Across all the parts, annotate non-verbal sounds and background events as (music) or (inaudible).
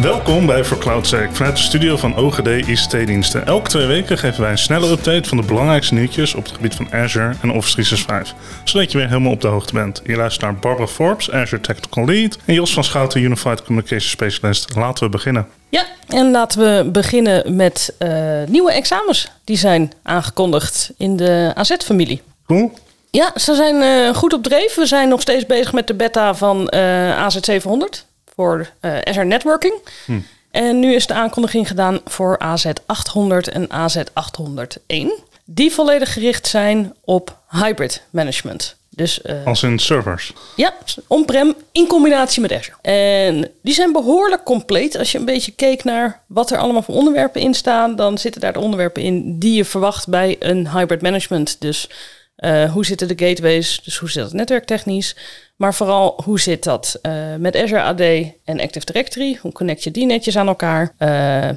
Welkom bij For Cloud Sake vanuit de studio van OGD ICT-diensten. Elke twee weken geven wij een snelle update van de belangrijkste nieuwtjes op het gebied van Azure en Office 365. Zodat je weer helemaal op de hoogte bent. Je luistert naar Barbara Forbes, Azure Technical Lead en Jos van Schouten, Unified Communication Specialist. Laten we beginnen. Ja, en laten we beginnen met uh, nieuwe examens. Die zijn aangekondigd in de AZ-familie. Cool. Ja, ze zijn uh, goed op dreef. We zijn nog steeds bezig met de beta van uh, AZ700 voor Azure Networking. Hm. En nu is de aankondiging gedaan voor AZ800 en AZ801. Die volledig gericht zijn op hybrid management. Dus, uh, Als in servers? Ja, on-prem in combinatie met Azure. En die zijn behoorlijk compleet. Als je een beetje keek naar wat er allemaal voor onderwerpen in staan, dan zitten daar de onderwerpen in die je verwacht bij een hybrid management. Dus uh, hoe zitten de gateways? Dus hoe zit het netwerktechnisch? Maar vooral hoe zit dat uh, met Azure AD en Active Directory? Hoe connect je die netjes aan elkaar? Uh,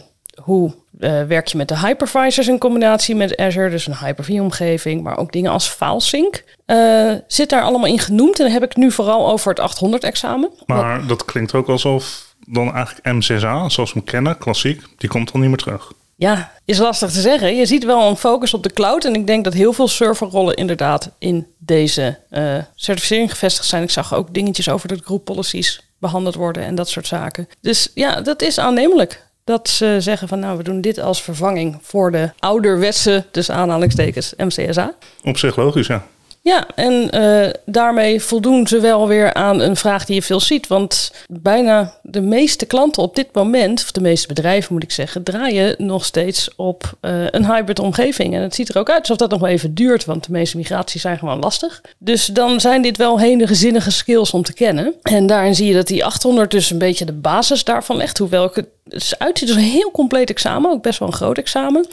hoe werk je met de hypervisors in combinatie met Azure? Dus een Hyper-V-omgeving, maar ook dingen als FileSync. zit daar allemaal in genoemd. En dan heb ik nu vooral over het 800-examen. Maar dat klinkt ook alsof dan eigenlijk MCSA, zoals we hem kennen, klassiek, die komt dan niet meer terug. Ja, is lastig te zeggen. Je ziet wel een focus op de cloud. En ik denk dat heel veel serverrollen inderdaad in deze uh, certificering gevestigd zijn. Ik zag ook dingetjes over de group policies behandeld worden en dat soort zaken. Dus ja, dat is aannemelijk. Dat ze zeggen van nou, we doen dit als vervanging voor de ouderwetse, dus aanhalingstekens, MCSA. Op zich logisch, ja. Ja, en uh, daarmee voldoen ze wel weer aan een vraag die je veel ziet. Want bijna de meeste klanten op dit moment, of de meeste bedrijven moet ik zeggen, draaien nog steeds op uh, een hybrid omgeving. En het ziet er ook uit alsof dat nog even duurt, want de meeste migraties zijn gewoon lastig. Dus dan zijn dit wel hele gezinnige skills om te kennen. En daarin zie je dat die 800 dus een beetje de basis daarvan legt. Hoewel het uitziet als een heel compleet examen, ook best wel een groot examen.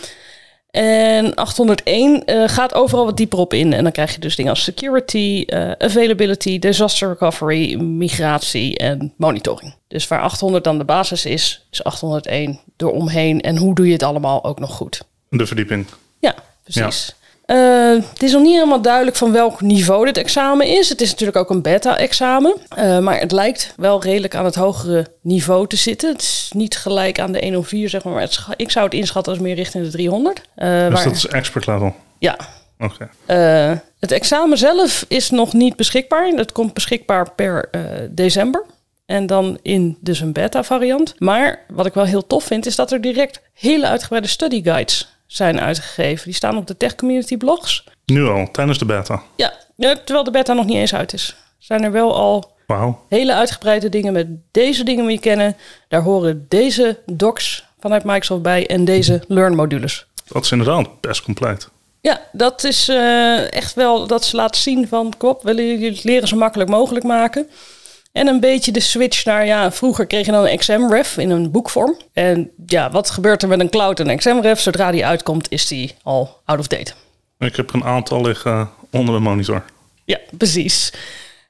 En 801 uh, eh, gaat overal wat dieper op in. En dan krijg je dus dingen als security, uh, availability, disaster recovery, migratie en monitoring. Dus waar 800 dan de basis is, is 801 eromheen. En hoe doe je het allemaal ook nog goed? De verdieping. Ja, precies. Ja. Uh, het is nog niet helemaal duidelijk van welk niveau dit examen is. Het is natuurlijk ook een beta-examen. Uh, maar het lijkt wel redelijk aan het hogere niveau te zitten. Het is niet gelijk aan de 104, zeg maar. maar het, ik zou het inschatten als meer richting de 300. Uh, eh, dus dat is expert level? Ja. Oké. Okay. het examen zelf is nog niet beschikbaar. Dat komt beschikbaar per december. En dan in dus een beta variant. Maar wat ik wel heel tof vind, is dat er direct hele uitgebreide study guides zijn uitgegeven. Die staan op de Tech Community blogs. Nu al, tijdens de beta? Ja, terwijl de beta nog niet eens uit is. Zijn er wel al wow. hele uitgebreide dingen met deze dingen moet je kennen. Daar horen deze docs vanuit Microsoft bij en deze Learn modules. Dat is inderdaad best compleet. Ja, dat is uh, echt wel dat ze laten zien van, kop, willen jullie het leren zo makkelijk mogelijk maken. En een beetje de switch naar, ja, vroeger kreeg je dan een XMRef in een boekvorm. En ja, wat gebeurt er met een cloud en XMRef? Zodra die uitkomt, is die al out of date. Ik heb een aantal liggen onder de monitor. Ja, precies.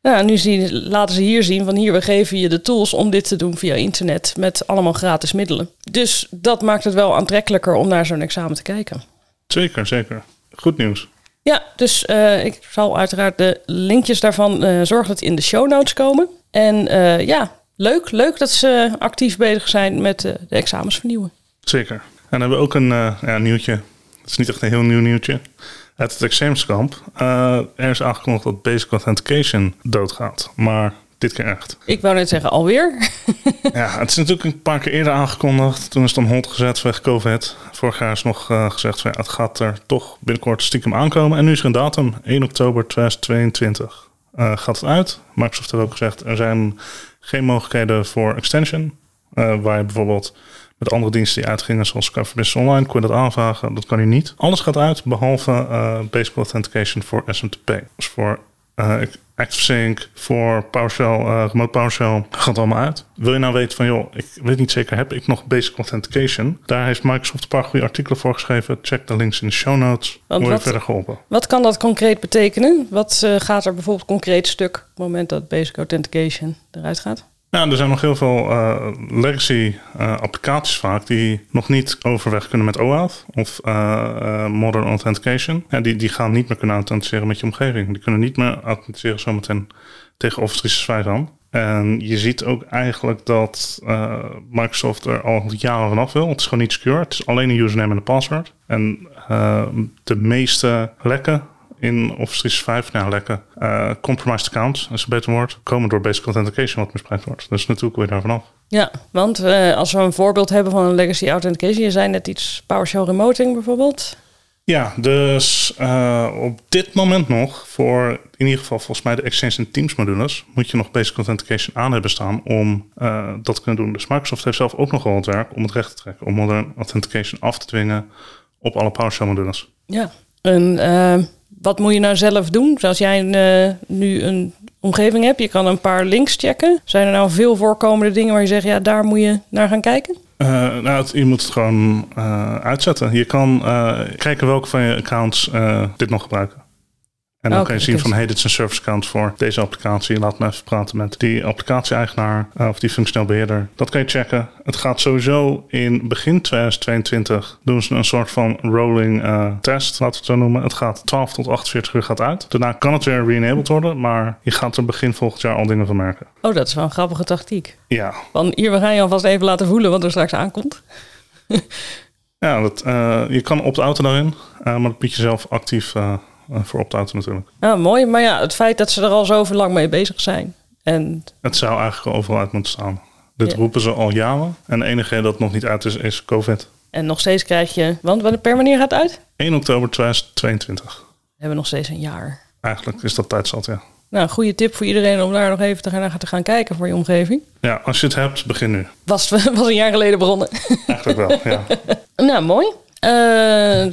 Nou, nu zien, laten ze hier zien van hier, we geven je de tools om dit te doen via internet met allemaal gratis middelen. Dus dat maakt het wel aantrekkelijker om naar zo'n examen te kijken. Zeker, zeker. Goed nieuws. Ja, dus uh, ik zal uiteraard de linkjes daarvan uh, zorgen dat die in de show notes komen. En uh, ja, leuk, leuk dat ze actief bezig zijn met de examens vernieuwen. Zeker. En dan hebben we ook een ja, nieuwtje. Het is niet echt een heel nieuw nieuwtje. Uit het examenskamp. er is aangekondigd dat Basic Authentication doodgaat. Maar dit keer echt. Ik wou net zeggen, alweer? (laughs) ja, het is natuurlijk een paar keer eerder aangekondigd. Toen is het dan hond gezet vanwege COVID. Vorig jaar is nog uh, gezegd, van, ja, het gaat er toch binnenkort stiekem aankomen. En nu is er een datum, 1 oktober 2022 uh, gaat het uit. Microsoft heeft ook gezegd, er zijn geen mogelijkheden voor extension. Uh, waar je bijvoorbeeld met andere diensten die uitgingen, zoals Cover Business Online, kon je dat aanvragen. Dat kan nu niet. Alles gaat uit, behalve uh, Basic Authentication voor SMTP. Dus ActiveSync, voor PowerShell, uh, Remote PowerShell, gaat allemaal uit. Wil je nou weten van, joh, ik weet niet zeker, heb ik nog Basic Authentication? Daar heeft Microsoft een paar goede artikelen voor geschreven. Check de links in de show notes. Word je verder geholpen. Wat kan dat concreet betekenen? Wat uh, gaat er bijvoorbeeld concreet stuk op het moment dat Basic Authentication eruit gaat? Ja, er zijn nog heel veel uh, legacy uh, applicaties vaak die nog niet overweg kunnen met OAuth of uh, Modern Authentication. Die, die gaan niet meer kunnen authenticeren met je omgeving. Die kunnen niet meer authenticeren zometeen tegen Office 365 aan. En je ziet ook eigenlijk dat Microsoft er al jaren vanaf wil. Het is gewoon niet secure. Het is alleen een username en een password. En de meeste lekken in Office 365, nou lekken, uh, compromised accounts, is een beter woord, komen door basic authentication wat misbruikt wordt. Dus natuurlijk weer daar vanaf. Ja, want als we een voorbeeld hebben van een legacy authentication, je zei net iets PowerShell remoting bijvoorbeeld. Ja, dus uh, op dit moment nog, voor in ieder geval volgens mij de Exchange en Teams modules, moet je nog Basic Authentication aan hebben staan om uh, dat te kunnen doen. Dus Microsoft heeft zelf ook nog wel het werk om het recht te trekken, om Modern Authentication af te dwingen op alle PowerShell modules. Ja, en uh, wat moet je nou zelf doen? Zoals jij nu een omgeving hebt, je kan een paar links checken. Zijn er nou veel voorkomende dingen waar je zegt, ja, daar moet je naar gaan kijken? Uh, nou, het, je moet het gewoon uh, uitzetten. Je kan kijken welke van je accounts dit nog gebruiken. En dan okay, kan je zien van, hey, dit is een service account voor deze applicatie. Laat me even praten met die applicatie-eigenaar of die functioneel beheerder. Dat kan je checken. Het gaat sowieso in begin 2022 doen ze een soort van rolling uh, test, laten we het zo noemen. Het gaat 12 tot 48 uur gaat uit. Daarna kan het weer re-enabled worden, maar je gaat er begin volgend jaar al dingen van merken. Oh, dat is wel een grappige tactiek. Ja. Van hier, we gaan je alvast even laten voelen wat er straks aankomt. ja, dat, uh, je kan opt-outen daarin, uh, maar dat biedt je zelf actief voor opt-outen natuurlijk. Ja, mooi. Maar ja, het feit dat ze er al zoveel lang mee bezig zijn. En... Het zou eigenlijk overal uit moeten staan. Dit roepen ze al jaren. En de enige dat nog niet uit is, is COVID. En nog steeds krijg je... Want per wanneer gaat het uit? 1 oktober 2022. We hebben nog steeds een jaar. Eigenlijk is dat tijd zat, ja. Nou, goede tip voor iedereen om daar nog even te gaan, te gaan kijken voor je omgeving. Ja, als je het hebt, begin nu. Was, (laughs) was een jaar geleden begonnen. Eigenlijk wel, ja. (laughs) nou, mooi. Uh,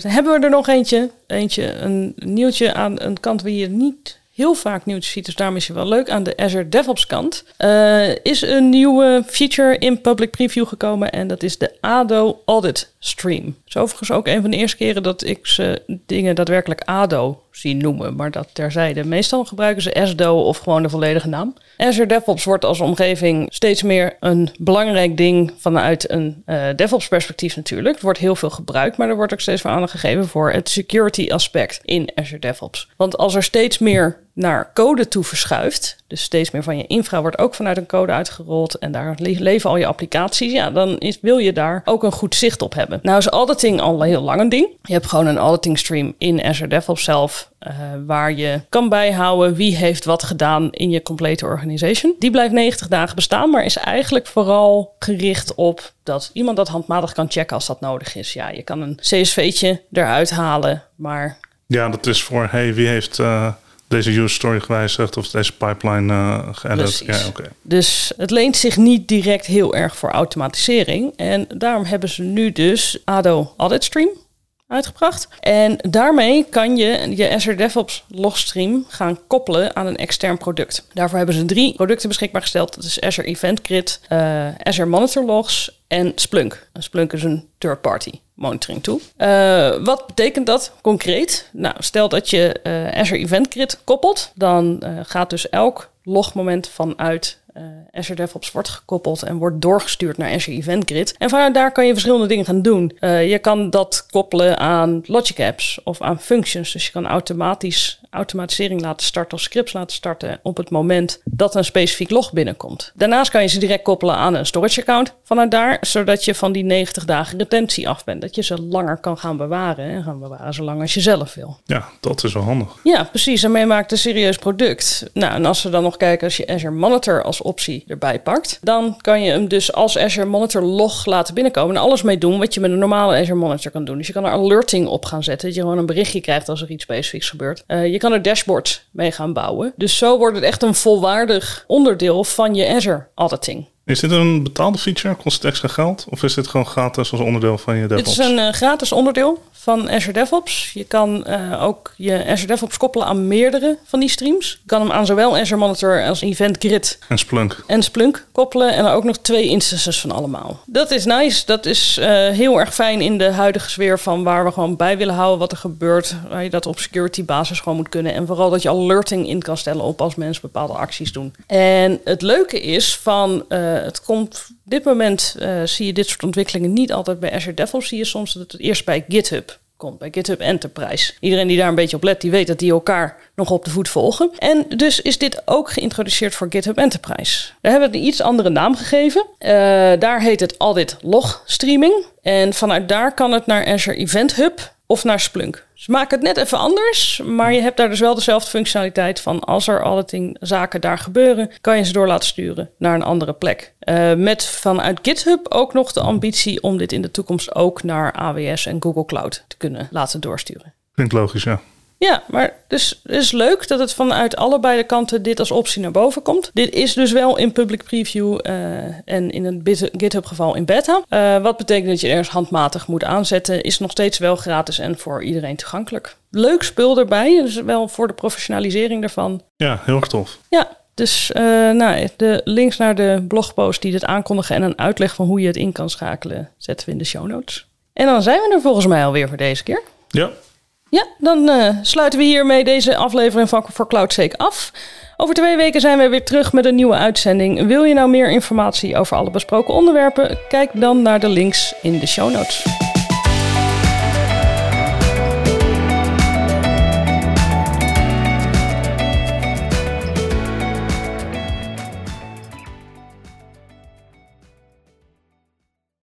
hebben we er nog eentje? Eentje, een nieuwtje aan een kant waar je niet heel vaak nieuws ziet, dus daarom is hij wel leuk. Aan de Azure DevOps kant uh, is een nieuwe feature in public preview gekomen en dat is de ADO Audit Stream. Het is overigens ook een van de eerste keren dat ik ze dingen daadwerkelijk ADO zie noemen, maar dat terzijde. Meestal gebruiken ze SDO of gewoon de volledige naam. Azure DevOps wordt als omgeving steeds meer een belangrijk ding vanuit een uh, DevOps perspectief natuurlijk. Er wordt heel veel gebruikt, maar er wordt ook steeds meer aandacht gegeven voor het security aspect in Azure DevOps. Want als er steeds meer naar code toe verschuift, dus steeds meer van je infra wordt ook vanuit een code uitgerold en daar leven al je applicaties, ja, dan is, wil je daar ook een goed zicht op hebben. Nou is auditing al heel lang een ding. Je hebt gewoon een auditing stream in Azure DevOps zelf, uh, waar je kan bijhouden wie heeft wat gedaan in je complete organization. Die blijft 90 dagen bestaan, maar is eigenlijk vooral gericht op dat iemand dat handmatig kan checken als dat nodig is. Ja, je kan een CSV'tje eruit halen, maar... Ja, dat is voor, hey, wie heeft... Uh deze user story gewijzigd of deze pipeline uh, geëdit. Ja, okay. Dus het leent zich niet direct heel erg voor automatisering. En daarom hebben ze nu dus ADO Audit Stream uitgebracht. En daarmee kan je je Azure DevOps logstream gaan koppelen aan een extern product. Daarvoor hebben ze drie producten beschikbaar gesteld. Dat is Azure Event Grid, uh, Azure Monitor Logs en Splunk. Splunk is een third-party monitoring tool. Uh, wat betekent dat concreet? Nou, stel dat je uh, Azure Event Grid koppelt, dan gaat dus elk logmoment vanuit uh, Azure DevOps wordt gekoppeld en wordt doorgestuurd naar Azure Event Grid. En vanuit daar kan je verschillende dingen gaan doen. Uh, je kan dat koppelen aan Logic Apps of aan functions. Dus je kan automatisch automatisering laten starten of scripts laten starten op het moment dat een specifiek log binnenkomt. Daarnaast kan je ze direct koppelen aan een storage account vanuit daar, zodat je van die 90 dagen retentie af bent. Dat je ze langer kan gaan bewaren en gaan bewaren zolang als je zelf wil. Ja, dat is wel handig. Ja, precies. En mee maakt een serieus product. Nou, en als we dan nog kijken, als je Azure Monitor als optie erbij pakt, dan kan je hem dus als Azure Monitor log laten binnenkomen en alles mee doen wat je met een normale Azure Monitor kan doen. Dus je kan er alerting op gaan zetten, dat je gewoon een berichtje krijgt als er iets specifieks gebeurt. Uh, je kan er dashboards mee gaan bouwen. Dus zo wordt het echt een volwaardig onderdeel van je Azure auditing. Is dit een betaalde feature? Kost het extra geld? Of is dit gewoon gratis als onderdeel van je DevOps? Het is een uh, gratis onderdeel van Azure DevOps. Je kan uh, ook je Azure DevOps koppelen aan meerdere van die streams. Je kan hem aan zowel Azure Monitor als Event Grid en Splunk, en Splunk koppelen. En ook nog twee instances van allemaal. Dat is nice. Dat is uh, heel erg fijn in de huidige sfeer van waar we gewoon bij willen houden wat er gebeurt. Waar je dat op security basis gewoon moet kunnen. En vooral dat je alerting in kan stellen op als mensen bepaalde acties doen. En het leuke is van het komt op dit moment uh, zie je dit soort ontwikkelingen niet altijd bij Azure DevOps. Zie je soms dat het eerst bij GitHub komt bij GitHub Enterprise. Iedereen die daar een beetje op let, die weet dat die elkaar nog op de voet volgen. En dus is dit ook geïntroduceerd voor GitHub Enterprise. Daar hebben we een iets andere naam gegeven. Uh, daar heet het Audit Log Streaming. En vanuit daar kan het naar Azure Event Hub of naar Splunk. Ze maken het net even anders, maar je hebt daar dus wel dezelfde functionaliteit van als er auditing zaken daar gebeuren, kan je ze door laten sturen naar een andere plek. Uh, met vanuit GitHub ook nog de ambitie om dit in de toekomst ook naar AWS en Google Cloud te kunnen laten doorsturen. Klinkt logisch, ja. Ja, maar dus het is leuk dat het vanuit allebei de kanten dit als optie naar boven komt. Dit is dus wel in public preview uh, en in het GitHub geval in beta. Uh, wat betekent dat je ergens handmatig moet aanzetten, is nog steeds wel gratis en voor iedereen toegankelijk. Leuk spul erbij, dus wel voor de professionalisering daarvan. Ja, heel erg tof. Ja, dus uh, nou, de links naar de blogpost die dit aankondigen en een uitleg van hoe je het in kan schakelen, zetten we in de show notes. En dan zijn we er volgens mij alweer voor deze keer. Ja, ja, dan uh, sluiten we hiermee deze aflevering van For CloudSec af. Over twee weken zijn we weer terug met een nieuwe uitzending. Wil je nou meer informatie over alle besproken onderwerpen? Kijk dan naar de links in de show notes.